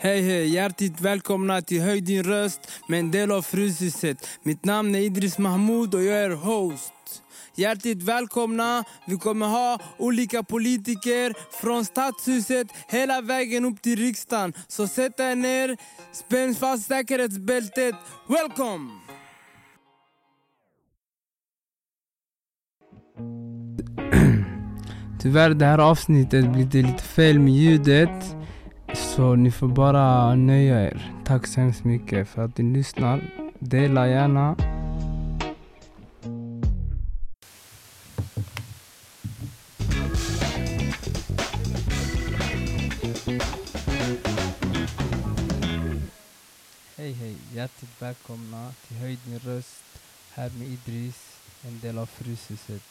Hej hej, hjärtligt välkomna till Höj din röst med en del av Fryshuset. Mitt namn är Idris Mahmoud och jag är host. Hjärtligt välkomna. Vi kommer ha olika politiker från Stadshuset hela vägen upp till riksdagen. Så sätt er ner, spänn fast säkerhetsbältet. Welcome! Tyvärr det här avsnittet blir det lite fel med ljudet. Så ni får bara nöja er. Tack så hemskt mycket för att ni lyssnar. Dela gärna. Hej hej, hjärtligt välkomna till Höjd din röst här med Idris, en del av Fryshuset.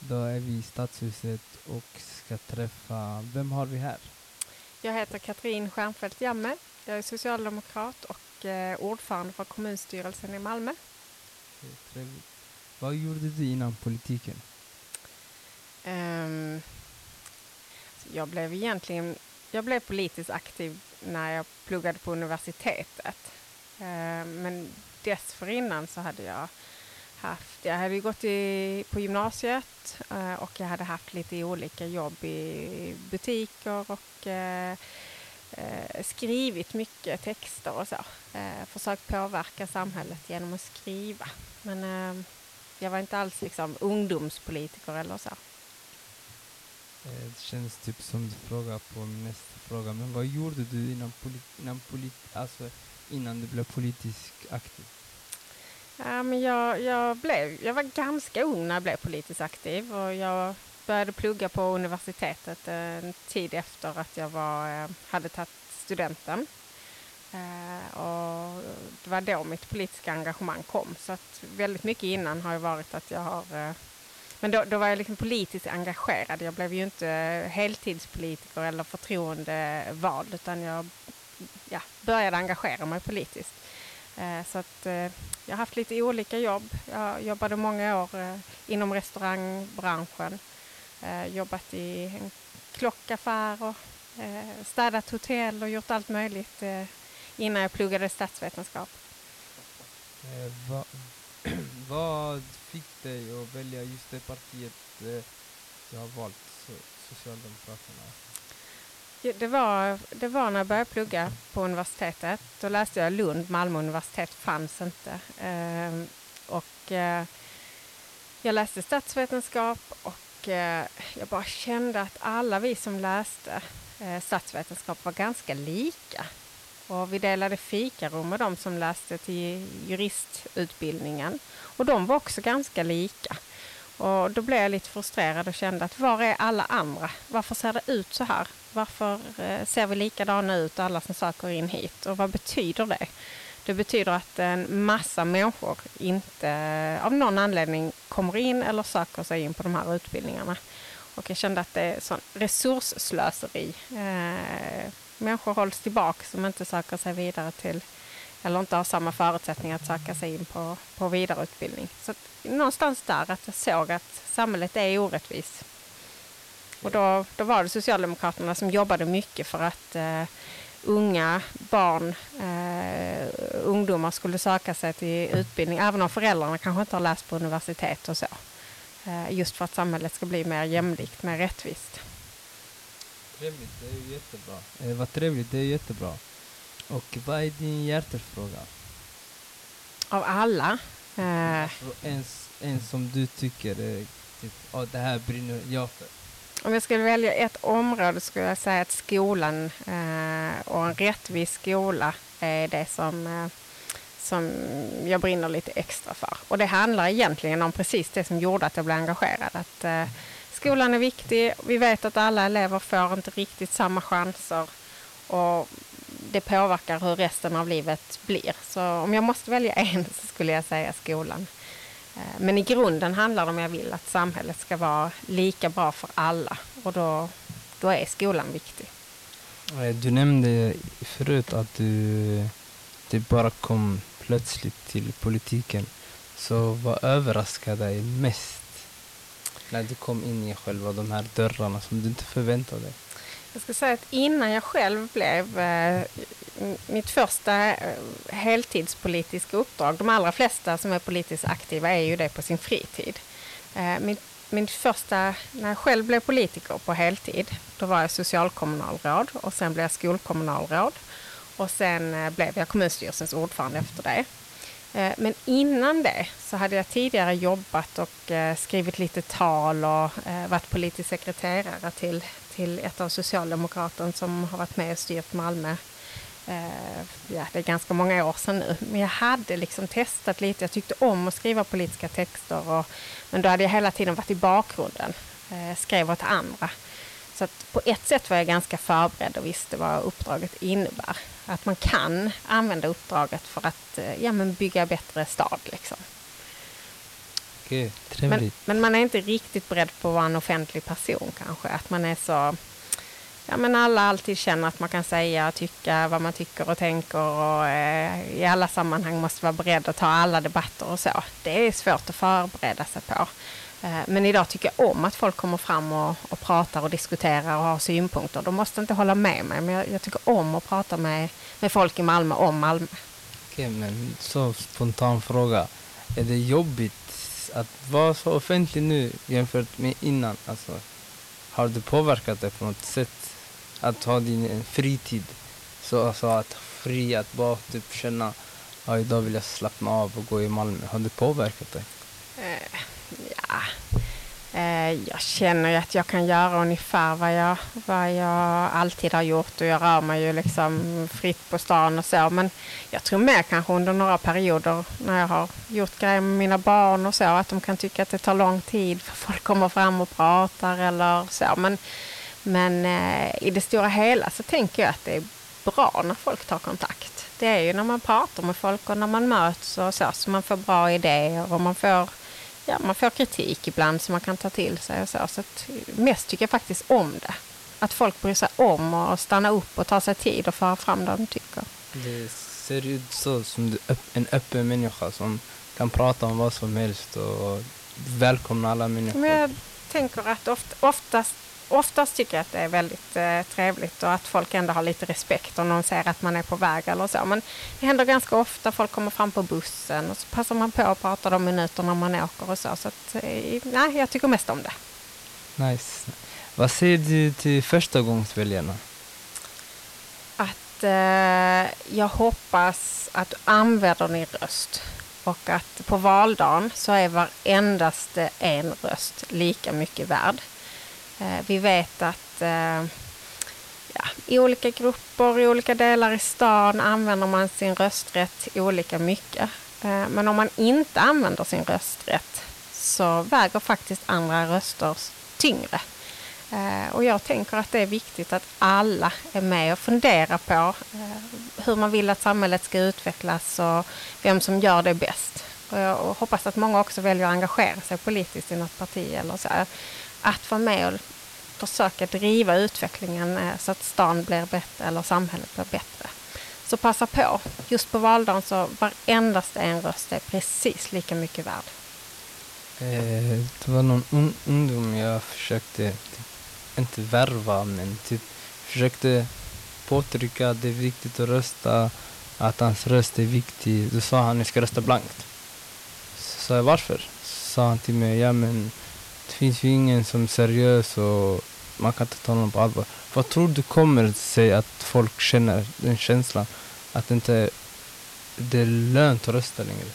Då är vi i Stadshuset och ska träffa, vem har vi här? Jag heter Katrin Stjernfeldt Jamme. Jag är socialdemokrat och eh, ordförande för kommunstyrelsen i Malmö. Trevligt. Vad gjorde du innan politiken? Ehm, jag blev egentligen jag blev politiskt aktiv när jag pluggade på universitetet. Ehm, men dessförinnan så hade jag haft, jag hade gått i, på gymnasiet eh, och jag hade haft lite olika jobb i butiker och eh, eh, skrivit mycket texter och så. Eh, försökt påverka samhället genom att skriva. Men eh, jag var inte alls liksom ungdomspolitiker eller så. Eh, det känns typ som du frågar på nästa fråga. Men vad gjorde du innan, polit- innan, polit- alltså innan du blev politiskt aktiv? Ja, men jag, jag, blev, jag var ganska ung när jag blev politiskt aktiv och jag började plugga på universitetet eh, en tid efter att jag var, eh, hade tagit studenten. Eh, och det var då mitt politiska engagemang kom. Så att väldigt mycket innan har ju varit att jag har... Men då, då var jag liksom politiskt engagerad. Jag blev ju inte heltidspolitiker eller förtroendevald utan jag ja, började engagera mig politiskt. Eh, Så att eh, jag har haft lite olika jobb. Jag jobbade många år eh, inom restaurangbranschen. Eh, Jobbat i en klockaffär och eh, städat hotell och gjort allt möjligt eh, innan jag pluggade statsvetenskap. Eh, vad, vad fick dig att välja just det partiet eh, du har valt, Socialdemokraterna? Det var, det var när jag började plugga på universitetet. Då läste jag i Lund, Malmö universitet fanns inte. Ehm, och eh, jag läste statsvetenskap och eh, jag bara kände att alla vi som läste eh, statsvetenskap var ganska lika. Och vi delade fikarum med de som läste till juristutbildningen. Och de var också ganska lika. Och då blev jag lite frustrerad och kände att var är alla andra? Varför ser det ut så här? Varför eh, ser vi likadana ut alla som söker in hit? Och vad betyder det? Det betyder att en massa människor inte eh, av någon anledning kommer in eller söker sig in på de här utbildningarna. Och jag kände att det är sån resursslöseri. Eh, människor hålls tillbaka som inte söker sig vidare till eller inte har samma förutsättningar att söka sig in på, på vidareutbildning. Så att, någonstans där att jag såg att samhället är orättvist. Och då, då var det Socialdemokraterna som jobbade mycket för att eh, unga, barn, eh, ungdomar skulle söka sig till utbildning, även om föräldrarna kanske inte har läst på universitet och så. Eh, just för att samhället ska bli mer jämlikt, mer rättvist. Trevligt, det är ju jättebra. Eh, vad trevligt, det är jättebra. Och vad är din hjärtefråga? Av alla. Eh, Alltså, en, en som du tycker typ, oh, det här brinner jag för. Om jag skulle välja ett område skulle jag säga att skolan eh, och en rättvis skola är det som, eh, som jag brinner lite extra för. Och det handlar egentligen om precis det som gjorde att jag blev engagerad. Att, eh, skolan är viktig. Vi vet att alla elever får inte riktigt samma chanser. Och det påverkar hur resten av livet blir. Så om jag måste välja en så skulle jag säga skolan. Eh, men i grunden handlar det om jag vill att samhället ska vara lika bra för alla. Och då, då är skolan viktig. Eh, du nämnde förut att du, du bara kom plötsligt till politiken. Så vad överraskade dig mest när du kom in i själva de här dörrarna som du inte förväntade dig? Jag ska säga att innan jag själv blev eh, mitt första eh, heltidspolitiska uppdrag, de allra flesta som är politiskt aktiva är ju det på sin fritid. Eh, mitt, min första, när jag själv blev politiker på heltid, då var jag socialkommunalråd och sen blev jag skolkommunalråd och sen eh, blev jag kommunstyrelsens ordförande efter det. Eh, men innan det så hade jag tidigare jobbat och eh, skrivit lite tal och varit politisk sekreterare till, till ett av Socialdemokraterna som har varit med och styrt Malmö. Eh, ja, det är ganska många år sedan nu. Men jag hade liksom testat lite. Jag tyckte om att skriva politiska texter. Och, men då hade jag hela tiden varit i bakgrunden. Eh, skrev åt andra. Så att på ett sätt var jag ganska förberedd och visste vad uppdraget innebär. Att man kan använda uppdraget för att eh, ja, men bygga bättre stad. Liksom. Okej, men, men, man är inte riktigt beredd på att vara en offentlig person kanske. Att man är så... Ja, men alla alltid känner att man kan säga och tycka vad man tycker och tänker och eh, i alla sammanhang måste vara beredd att ta alla debatter och så. Det är svårt att förbereda sig på. Eh, men idag tycker jag om att folk kommer fram och, och pratar och diskuterar och har synpunkter. De måste inte hålla med mig, men jag, jag tycker om att prata med, med folk i Malmö om Malmö. Okej, men så spontan fråga. Är det jobbigt att vara så offentlig nu jämfört med innan? Alltså, har det påverkat dig på något sätt? Att ha din eh, fritid? Så alltså att fri, att bara typ känna att idag vill jag slappna av och gå i Malmö. Har det påverkat dig? Uh, Ja, Eh, jag känner ju att jag kan göra ungefär vad jag, vad jag alltid har gjort och jag rör mig ju liksom fritt på stan och så. Men jag tror mer kanske under några perioder när jag har gjort grejer med mina barn och så att de kan tycka att det tar lång tid för folk kommer fram och pratar eller så. Men, men eh, i det stora hela så tänker jag att det är bra när folk tar kontakt. Det är ju när man pratar med folk och när man möts och så, så man får bra idéer och man får ja, man får kritik ibland som man kan ta till sig. Och så. Så mest tycker jag faktiskt om det. Att folk bryr sig om och stanna upp och ta sig tid och föra fram det de tycker. Det ser ut så som en öppen människa som kan prata om vad som helst och välkomna alla människor. Men jag tänker att oft, oftast oftast tycker jag att det är väldigt eh, trevligt och att folk ändå har lite respekt om någon ser att man är på väg eller så. Men det händer ganska ofta. Folk kommer fram på bussen och så passar man på att prata de minuterna man åker och så. Så att, eh, nej, jag tycker mest om det. Nice. Vad säger du till förstagångsväljarna? Att eh, jag hoppas att du använder din röst och att på valdagen så är varendaste en röst lika mycket värd. Eh, vi vet att eh, ja, i olika grupper, i olika delar i stan använder man sin rösträtt olika mycket. Eh, men om man inte använder sin rösträtt så väger faktiskt andra röster tyngre. Och jag tänker att det är viktigt att alla är med och funderar på hur man vill att samhället ska utvecklas och vem som gör det bäst. Och jag hoppas att många också väljer att engagera sig politiskt i något parti eller så att vara med och försöka driva utvecklingen eh, så att stan blir bättre eller samhället blir bättre. Så passa på. Just på valdagen så varenda en röst är precis lika mycket värd. Eh, det var någon un ungdom jag försökte, typ, inte värva, men typ försökte påtrycka att det är viktigt att rösta, att hans röst är viktig. Då sa han att jag ska rösta blankt. Så sa jag varför? Så sa han till mig, ja men det finns ju ingen som är seriös och man kan inte ta någon på allvar. Vad tror du kommer sig att folk känner den känslan? Att det inte det är lönt att rösta längre?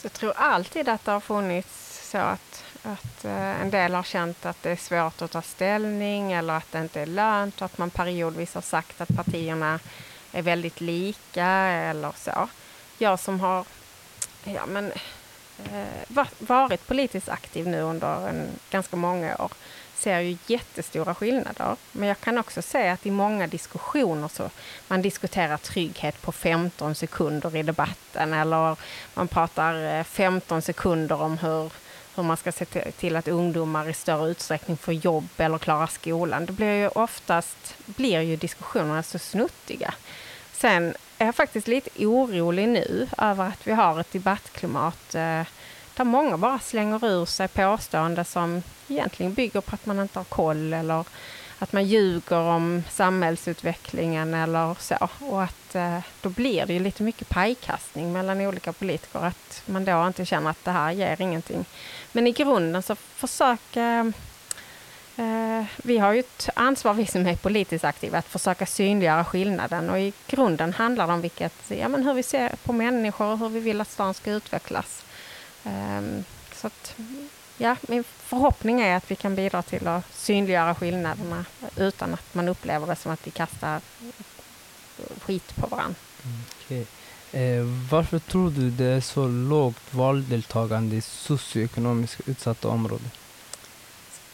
Så jag tror alltid att det har funnits så att, att eh, en del har känt att det är svårt att ta ställning eller att det inte är lönt och att man periodvis har sagt att partierna är väldigt lika eller så. Jag som har ja, men Eh, varit politiskt aktiv nu under en, ganska många år ser ju jättestora skillnader. Men jag kan också se att i många diskussioner så man diskuterar trygghet på 15 sekunder i debatten eller man pratar eh, 15 sekunder om hur, hur man ska se till att ungdomar i större utsträckning får jobb eller klarar skolan. Det blir ju oftast blir ju diskussionerna så snuttiga. Sen är faktiskt lite orolig nu över att vi har ett debattklimat eh, där många bara slänger ur sig påståenden som egentligen bygger på att man inte har koll eller att man ljuger om samhällsutvecklingen eller så. Och att eh, då blir det ju lite mycket pajkastning mellan olika politiker. Att man då inte känner att det här ger ingenting. Men i grunden så försök eh, vi har ju ett ansvar, vi som är politiskt aktiva, att försöka synliggöra skillnaden och i grunden handlar det om vilket, ja, men hur vi ser på människor och hur vi vill att stan ska utvecklas. Um, så att, ja, min förhoppning är att vi kan bidra till att synliggöra skillnaderna utan att man upplever det som att vi kastar skit på varandra. Okay. Eh, varför tror du det är så lågt valdeltagande i socioekonomiskt utsatta områden?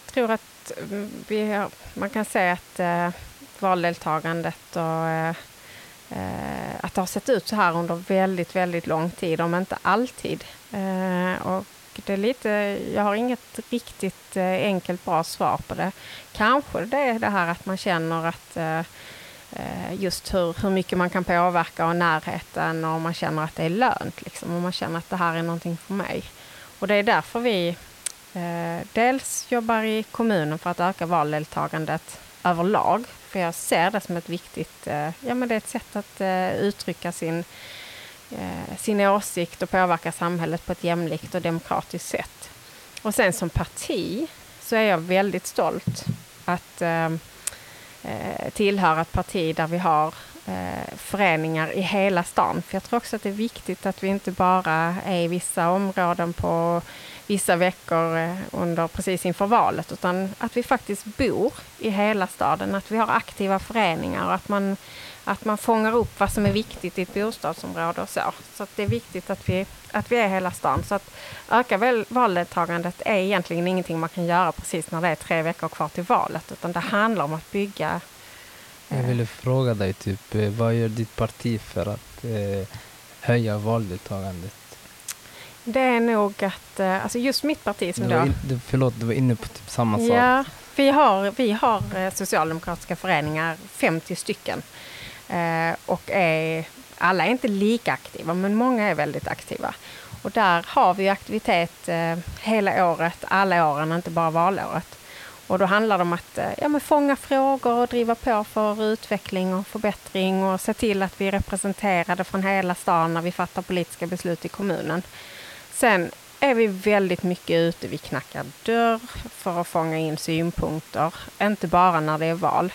Jag tror att Eh, vi har, man kan säga att eh, valdeltagandet och eh, eh, att det har sett ut så här under väldigt, väldigt lång tid, om inte alltid. Eh, och det är lite, jag har inget riktigt eh, enkelt bra svar på det. Kanske det är det här att man känner att eh, eh just hur, hur mycket man kan påverka och närheten och man känner att det är lönt. Liksom, och man känner att det här är någonting för mig. Och det är därför vi Eh, dels jobbar i kommunen för att öka valdeltagandet överlag. För jag ser det som ett viktigt, eh, ja men det är ett sätt att eh, uttrycka sin sin åsikt och påverka samhället på ett jämlikt och demokratiskt sätt. Och sen som parti så är jag väldigt stolt att eh, tillhöra ett parti där vi har eh, föreningar i hela stan. För jag tror också att det är viktigt att vi inte bara är i vissa områden på vissa veckor eh, under precis inför valet, utan att vi faktiskt bor i hela staden, att vi har aktiva föreningar och att man att man fångar upp vad som är viktigt i ett bostadsområde och så. Så det är viktigt att vi, att vi är hela stan. Så att öka väl valdeltagandet är egentligen ingenting man kan göra precis när det är tre veckor kvar till valet, utan det handlar om att bygga. Jag ville eh, fråga dig, typ, eh, vad gör ditt parti för att eh, höja valdeltagandet? Det är nog att, eh, alltså just mitt parti som du då... In, förlåt, du var inne på typ samma sak. Ja, vi har, vi har socialdemokratiska föreningar, 50 stycken. Eh, och är, alla är inte lika aktiva, men många är väldigt aktiva. Och där har vi aktivitet eh, hela året, alla åren, inte bara valåret. Och då handlar det om att eh, ja, men fånga frågor och driva på för utveckling och förbättring och se till att vi är representerade från hela stan när vi fattar politiska beslut i kommunen. Sen är vi väldigt mycket ute, vi knackar dörr för att fånga in synpunkter, inte bara när det är val.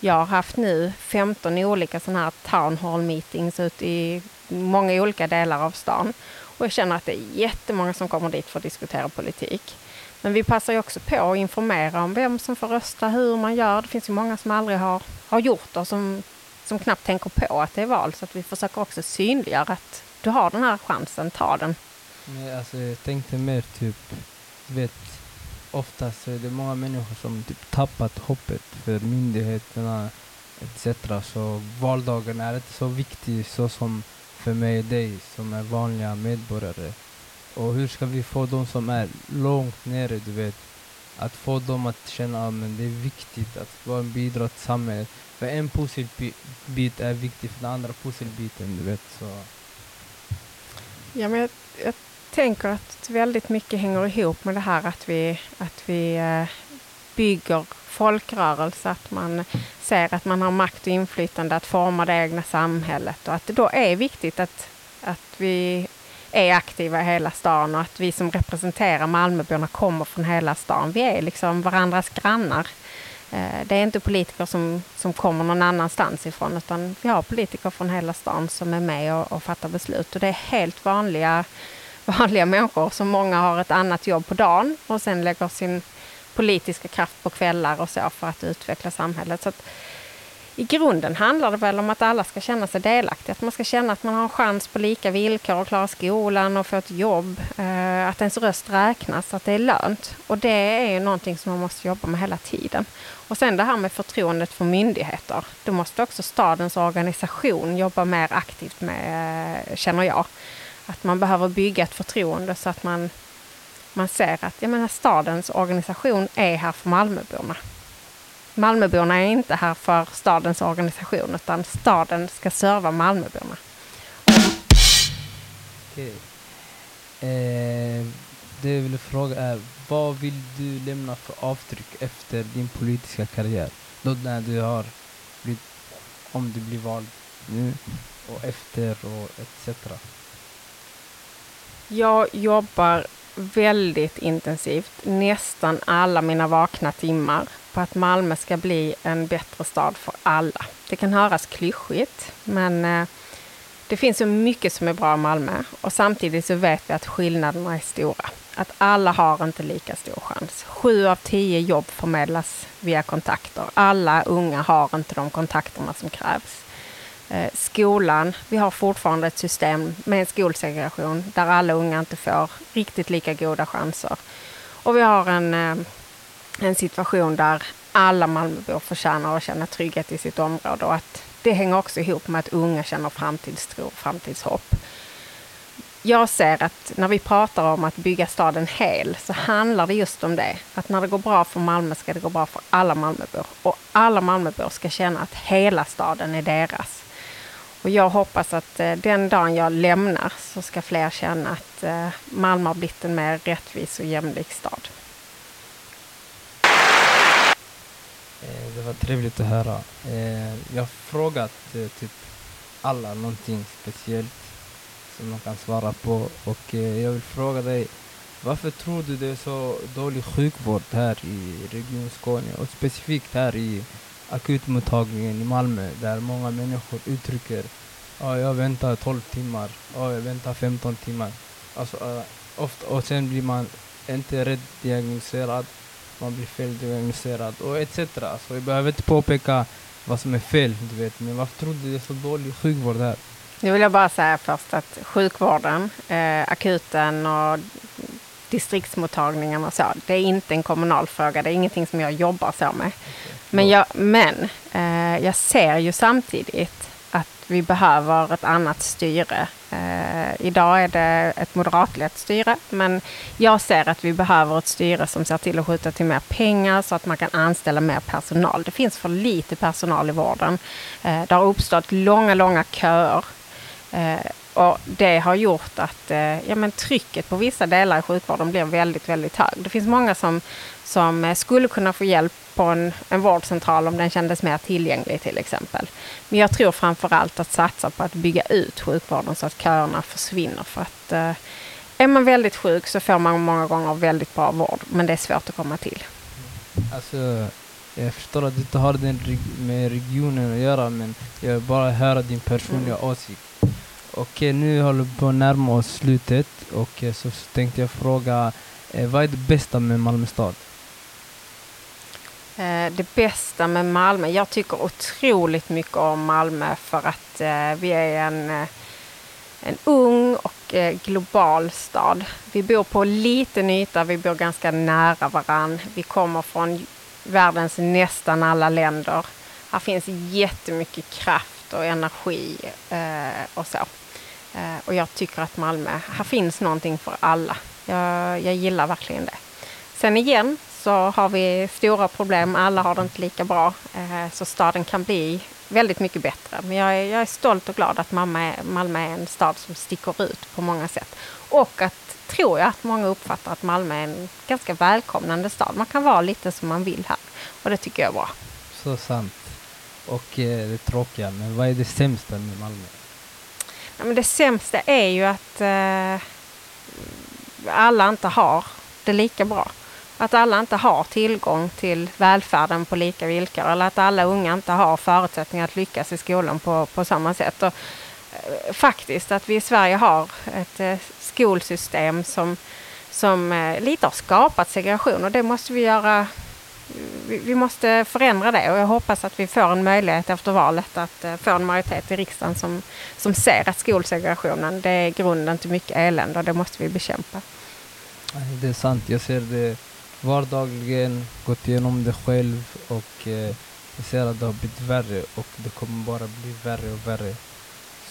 Jag har haft nu 15 olika sådana här town hall meetings ute i många olika delar av stan. Och jag känner att det är jättemånga som kommer dit för att diskutera politik. Men vi passar ju också på att informera om vem som får rösta, hur man gör. Det finns ju många som aldrig har, har gjort det och som, som knappt tänker på att det är val. Så att vi försöker också synliggöra att du har den här chansen, ta den. Nej, alltså, jag tänkte mer typ, vet, oftast är det många människor som typ tappat hoppet för myndigheterna etc. Så valdagen är inte så viktig så som för mig och dig som är vanliga medborgare. Och hur ska vi få de som är långt nere, du vet, att få dem att känna att det är viktigt att vara en bidra till samhället. För en pusselbit är viktig för den andra pusselbiten, du vet. Så. Ja, men jag, jag tänker att väldigt mycket hänger ihop med det här att vi, att vi eh, bygger folkrörelse, att man ser att man har makt och inflytande att forma det egna samhället och att det då är viktigt att, att vi är aktiva i hela stan och att vi som representerar Malmöborna kommer från hela stan. Vi är liksom varandras grannar. Eh, det är inte politiker som, som kommer någon annanstans ifrån utan vi har politiker från hela stan som är med och, och fattar beslut och det är helt vanliga vanliga människor som många har ett annat jobb på dagen och sen lägger sin politiska kraft på kvällar och så för att utveckla samhället. Så att, i grunden handlar det väl om att alla ska känna sig delaktiga, att man ska känna att man har en chans på lika villkor att klara skolan och få ett jobb, eh, att ens röst räknas, att det är lönt. Och det är ju någonting som man måste jobba med hela tiden. Och sen det här med förtroendet för myndigheter. Då måste också stadens organisation jobba mer aktivt med, eh, känner jag att man behöver bygga ett förtroende så att man, man ser att jag menar, stadens organisation är här för Malmöborna. Malmöborna är inte här för stadens organisation utan staden ska serva Malmöborna. Okej. Eh, det jag vill fråga är, vad vill du lämna för avtryck efter din politiska karriär? då när du har blivit, om du blir vald nu och efter och etc. Jag jobbar väldigt intensivt, nästan alla mina vakna timmar, på att Malmö ska bli en bättre stad för alla. Det kan höras klyschigt, men eh, det finns så mycket som är bra i Malmö och samtidigt så vet vi att skillnaderna är stora. Att alla har inte lika stor chans. Sju av tio jobb förmedlas via kontakter. Alla unga har inte de kontakterna som krävs. Eh, skolan, vi har fortfarande ett system med en skolsegregation där alla unga inte får riktigt lika goda chanser. Och vi har en, eh, en situation där alla Malmöbor förtjänar att känna trygghet i sitt område och att det hänger också ihop med att unga känner framtidstro och framtidshopp. Jag ser att när vi pratar om att bygga staden hel så handlar det just om det. Att när det går bra för Malmö ska det gå bra för alla Malmöbor. Och alla Malmöbor ska känna att hela staden är deras. Och jag hoppas att eh, den dagen jag lämnar så ska fler känna att eh, Malmö har blivit en mer rättvis och jämlik stad. Eh, det var trevligt att höra. Eh, jag har frågat eh, typ alla någonting speciellt som man kan svara på och jag vill fråga dig varför tror du det är så dålig sjukvård här i Region Skåne och specifikt här i akutmottagningen i Malmö där många människor uttrycker ja, jag väntar 12 timmar, ja, jag väntar 15 timmar. Alltså, uh, ofta, och sen blir man inte rätt diagnostiserad, man blir feldiagnostiserad och etc. Så jag behöver inte påpeka vad som är fel, du vet. Men varför tror du det är så dålig sjukvård här? Nu vill jag bara säga först att sjukvården, eh, akuten och distriktsmottagningen och så, det är inte en kommunal fråga. Det är ingenting som jag jobbar så med. Men, jag, men eh, jag ser ju samtidigt att vi behöver ett annat styre. Eh, idag är det ett moderatlett styre, men jag ser att vi behöver ett styre som ser till att skjuta till mer pengar så att man kan anställa mer personal. Det finns för lite personal i vården. Eh, det har uppstått långa, långa köer. Eh, och det har gjort att eh, ja, men trycket på vissa delar i sjukvården blir väldigt, väldigt hög. Det finns många som, som eh, skulle kunna få hjälp på en, en vårdcentral om den kändes mer tillgänglig till exempel. Men jag tror framför allt att satsa på att bygga ut sjukvården så att köerna försvinner. För att eh, är man väldigt sjuk så får man många gånger väldigt bra vård, men det är svårt att komma till. Alltså, jag förstår att du inte har det med regionen att göra, men jag vill bara höra din personliga mm. åsikt. Okej, nu håller vi på att närma oss slutet och eh, så tänkte jag fråga, eh, vad är det bästa med Malmö stad? Eh, det bästa med Malmö? Jag tycker otroligt mycket om Malmö för att eh, vi är en, eh, en ung och global stad. Vi bor på liten yta, vi bor ganska nära varann. Vi kommer från världens nästan alla länder. Här finns jättemycket kraft och energi och så. Och jag tycker att Malmö, här finns någonting för alla. Jag, jag gillar verkligen det. Sen igen så har vi stora problem, alla har det inte lika bra. Eh, så staden kan bli väldigt mycket bättre. Men jag är, jag är stolt och glad att Malmö är, Malmö är en stad som sticker ut på många sätt. Och att, tror jag, att många uppfattar att Malmö är en ganska välkomnande stad. Man kan vara lite som man vill här. Och det tycker jag är bra. Så sant. Och eh, det tråkiga, men vad är det sämsta med Malmö? Ja, men det sämsta är ju att eh, alla inte har det lika bra. Att alla inte har tillgång till välfärden på lika villkor eller att alla unga inte har förutsättningar att lyckas i skolan på, på samma sätt. Och, eh, faktiskt att vi i Sverige har ett eh, skolsystem som, som eh, lite har skapat segregation och det måste vi göra vi måste förändra det och jag hoppas att vi får en möjlighet efter valet att eh, få en majoritet i riksdagen som, som ser att skolsegregationen det är grunden till mycket elände och det måste vi bekämpa. Det är sant, jag ser det vardagligen, gått igenom det själv och eh, jag ser att det har blivit värre och det kommer bara bli värre och värre.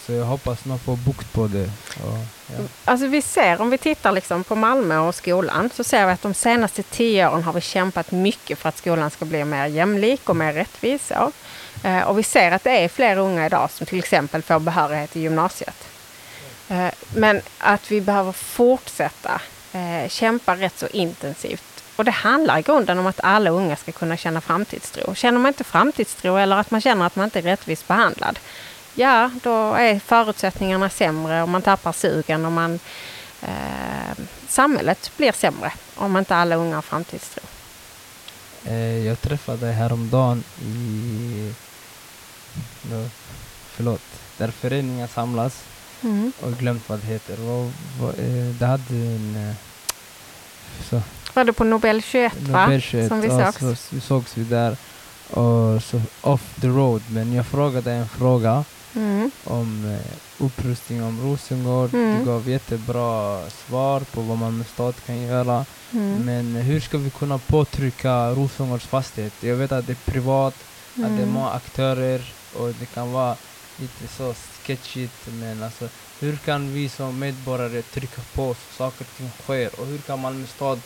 Så jag hoppas man får bukt på det. Och, ja. Alltså vi ser, om vi tittar liksom på Malmö och skolan, så ser vi att de senaste tio åren har vi kämpat mycket för att skolan ska bli mer jämlik och mer rättvis. Eh, och vi ser att det är fler unga idag som till exempel får behörighet i gymnasiet. Eh, men att vi behöver fortsätta eh, kämpa rätt så intensivt och det handlar i grunden om att alla unga ska kunna känna framtidstro. Känner man inte framtidstro eller att man känner att man inte är rättvist behandlad, ja, då är förutsättningarna sämre och man tappar sugen och man, eh, samhället blir sämre om inte alla unga har framtidstro. Eh, jag träffade häromdagen i... Förlåt. Där föreningar samlas Mm. och glömt vad det heter. Eh, det hade en... Eh, så, Var det på Nobel 21 va? Nobel 21, Som vi ja, sågs? så, vi sågs vi där. Och så off the road. Men jag frågade en fråga Mm. om eh, upprustning om Rosengård. Mm. Du gav jättebra svar på vad Malmö stad kan göra. Mm. Men hur ska vi kunna påtrycka Rosengårds fastighet? Jag vet att det är privat, att det är Mm. många aktörer och det kan vara lite så sketchigt. Men alltså, hur kan vi som medborgare trycka på så saker och ting sker? Och hur kan Malmö stad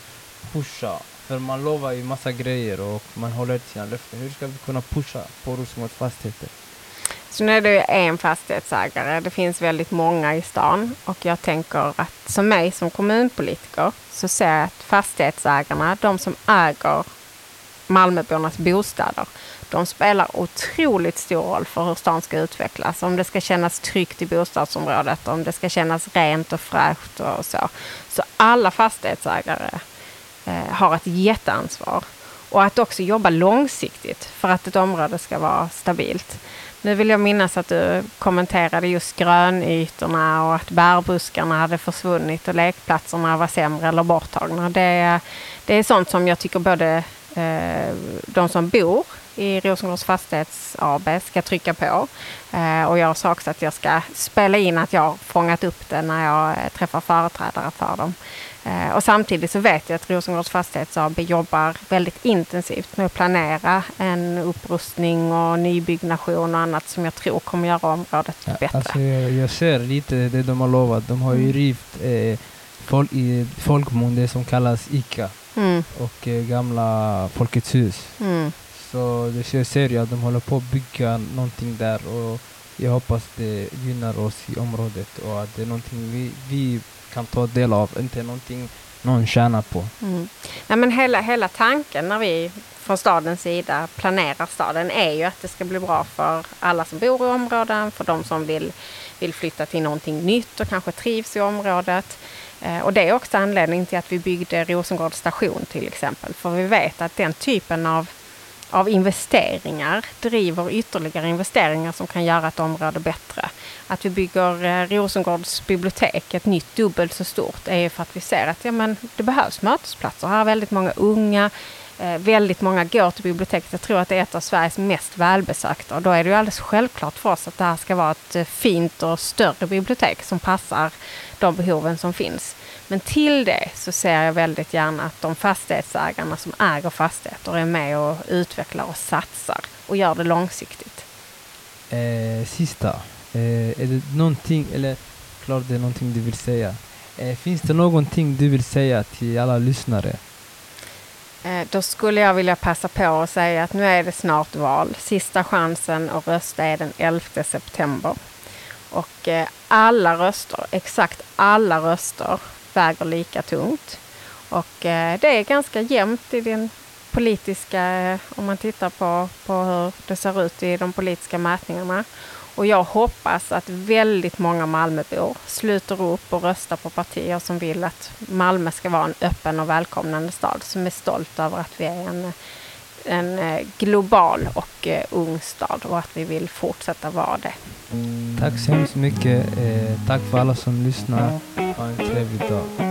pusha? För man lovar ju massa grejer och man håller till sina löften. Hur ska vi kunna pusha på Rosengårds fastigheter? Så nu är det en fastighetsägare. Det finns väldigt många i stan och jag tänker att som mig som kommunpolitiker så ser jag att fastighetsägarna, de som äger Malmöbornas bostäder, de spelar otroligt stor roll för hur stan ska utvecklas. Om det ska kännas tryggt i bostadsområdet, om det ska kännas rent och fräscht och så. Så alla fastighetsägare Eh, har ett jätteansvar. Och att också jobba långsiktigt för att ett område ska vara stabilt. Nu vill jag minnas att du kommenterade just grönytorna och att bärbuskarna hade försvunnit och lekplatserna var sämre eller borttagna. Det, det är sånt som jag tycker både eh, de som bor i Rosengårds Fastighets AB ska trycka på. Eh, och jag sa också att jag ska spela in att jag har fångat upp det när jag eh, träffar företrädare för dem. Eh, och samtidigt så vet jag att Rosengårds Fastighets AB jobbar väldigt intensivt med att planera en upprustning och nybyggnation och annat som jag tror kommer göra området Ja, bättre. Alltså jag, jag ser lite det de har lovat. De har ju Mm. rivit eh, folk, i folkmun, det som kallas ICA Mm, och eh, gamla Folkets hus. mm, så det, ser jag ser ju att de håller på att bygga någonting där och jag hoppas det gynnar oss i området och att det är någonting vi, vi kan ta del av, inte någonting någon tjänar på. mm. Nej, men hela, hela tanken när vi från stadens sida planerar staden är ju att det ska bli bra för alla som bor i områden, för de som vill, vill flytta till någonting nytt och kanske trivs i området. Eh, och det är också anledningen till att vi byggde Rosengårds station till exempel. För vi vet att den typen av, av investeringar driver ytterligare investeringar som kan göra ett område bättre. Att vi bygger eh, Rosengårds bibliotek, ett nytt dubbelt så stort, är ju för att vi ser att ja, men det behövs mötesplatser. Här är väldigt många unga, eh, väldigt många går till biblioteket. Jag tror att det är ett av Sveriges mest välbesökta. Och då är det ju alldeles självklart för oss att det här ska vara ett eh, fint och större bibliotek som passar de behoven som finns. Men till det så ser jag väldigt gärna att de fastighetsägarna som äger fastigheter är med och utvecklar och satsar och gör det långsiktigt. Eh, sista, eh, är det någonting, eller klart det är någonting du vill säga. Eh, finns det någonting du vill säga till alla lyssnare? Eh, Då skulle jag vilja passa på att säga att nu är det snart val. Sista chansen att rösta är den 11 september. Och eh, alla röster, exakt alla röster, väger lika tungt. Och eh, det är ganska jämnt i den politiska, eh, om man tittar på, på hur det ser ut i de politiska mätningarna. Och jag hoppas att väldigt många Malmöbor sluter upp och röstar på partier som vill att Malmö ska vara en öppen och välkomnande stad som är stolt över att vi är en, en eh, global och ung stad och att vi vill fortsätta vara det. Tack så hemskt mycket. Eh, tack för alla som lyssnar. Ha en trevlig dag.